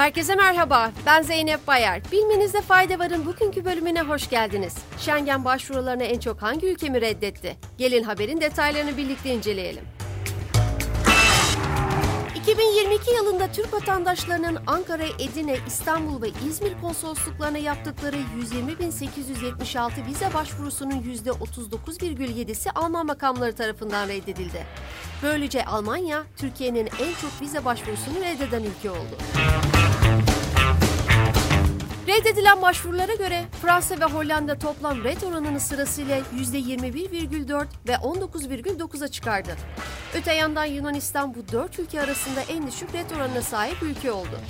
Herkese merhaba, ben Zeynep Bayar. Bilmenizde fayda varın bugünkü bölümüne hoş geldiniz. Schengen başvurularını en çok hangi ülke mi reddetti? Gelin haberin detaylarını birlikte inceleyelim. 2022 yılında Türk vatandaşlarının Ankara, Edirne, İstanbul ve İzmir konsolosluklarına yaptıkları 120.876 vize başvurusunun %39,7'si Alman makamları tarafından reddedildi. Böylece Almanya, Türkiye'nin en çok vize başvurusunu reddeden ülke oldu. Reddedilen başvurulara göre Fransa ve Hollanda toplam red oranını sırasıyla %21,4 ve 19,9'a çıkardı. Öte yandan Yunanistan bu dört ülke arasında en düşük red oranına sahip ülke oldu.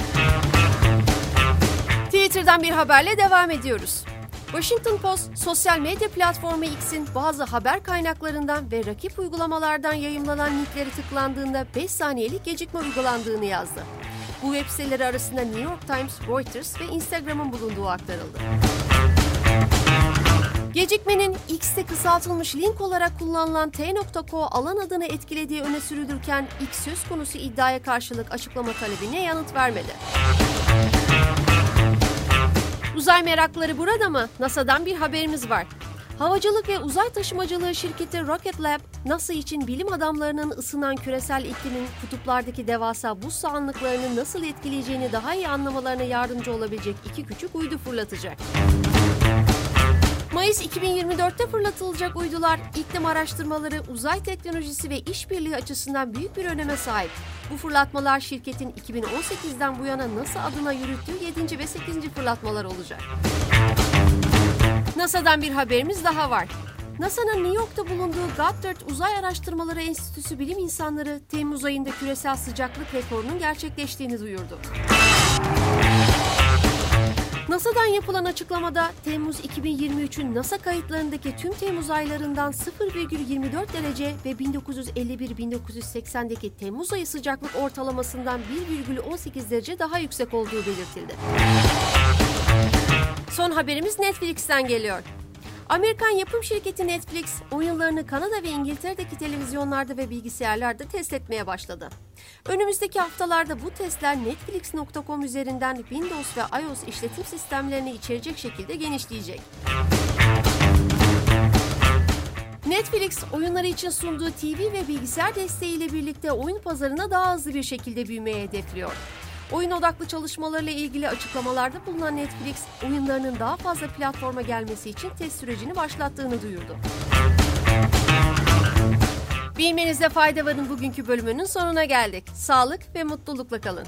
Twitter'dan bir haberle devam ediyoruz. Washington Post, sosyal medya platformu X'in bazı haber kaynaklarından ve rakip uygulamalardan yayımlanan linkleri tıklandığında 5 saniyelik gecikme uygulandığını yazdı. Bu web siteleri arasında New York Times, Reuters ve Instagram'ın bulunduğu aktarıldı. Gecikmenin X'te kısaltılmış link olarak kullanılan T.co alan adını etkilediği öne sürülürken X söz konusu iddiaya karşılık açıklama talebine yanıt vermedi. Uzay merakları burada mı? NASA'dan bir haberimiz var. Havacılık ve uzay taşımacılığı şirketi Rocket Lab, NASA için bilim adamlarının ısınan küresel iklimin kutuplardaki devasa buz sahanlıklarını nasıl etkileyeceğini daha iyi anlamalarına yardımcı olabilecek iki küçük uydu fırlatacak. Mayıs 2024'te fırlatılacak uydular, iklim araştırmaları, uzay teknolojisi ve işbirliği açısından büyük bir öneme sahip. Bu fırlatmalar şirketin 2018'den bu yana NASA adına yürüttüğü 7. ve 8. fırlatmalar olacak. NASA'dan bir haberimiz daha var. NASA'nın New York'ta bulunduğu Goddard Uzay Araştırmaları Enstitüsü bilim insanları Temmuz ayında küresel sıcaklık rekorunun gerçekleştiğini duyurdu. NASA'dan yapılan açıklamada Temmuz 2023'ün NASA kayıtlarındaki tüm Temmuz aylarından 0,24 derece ve 1951-1980'deki Temmuz ayı sıcaklık ortalamasından 1,18 derece daha yüksek olduğu belirtildi. Son haberimiz Netflix'ten geliyor. Amerikan yapım şirketi Netflix, oyunlarını Kanada ve İngiltere'deki televizyonlarda ve bilgisayarlarda test etmeye başladı. Önümüzdeki haftalarda bu testler Netflix.com üzerinden Windows ve iOS işletim sistemlerini içerecek şekilde genişleyecek. Netflix, oyunları için sunduğu TV ve bilgisayar desteğiyle birlikte oyun pazarına daha hızlı bir şekilde büyümeyi hedefliyor. Oyun odaklı çalışmalarıyla ilgili açıklamalarda bulunan Netflix, oyunlarının daha fazla platforma gelmesi için test sürecini başlattığını duyurdu. Bilmenizde fayda varın bugünkü bölümünün sonuna geldik. Sağlık ve mutlulukla kalın.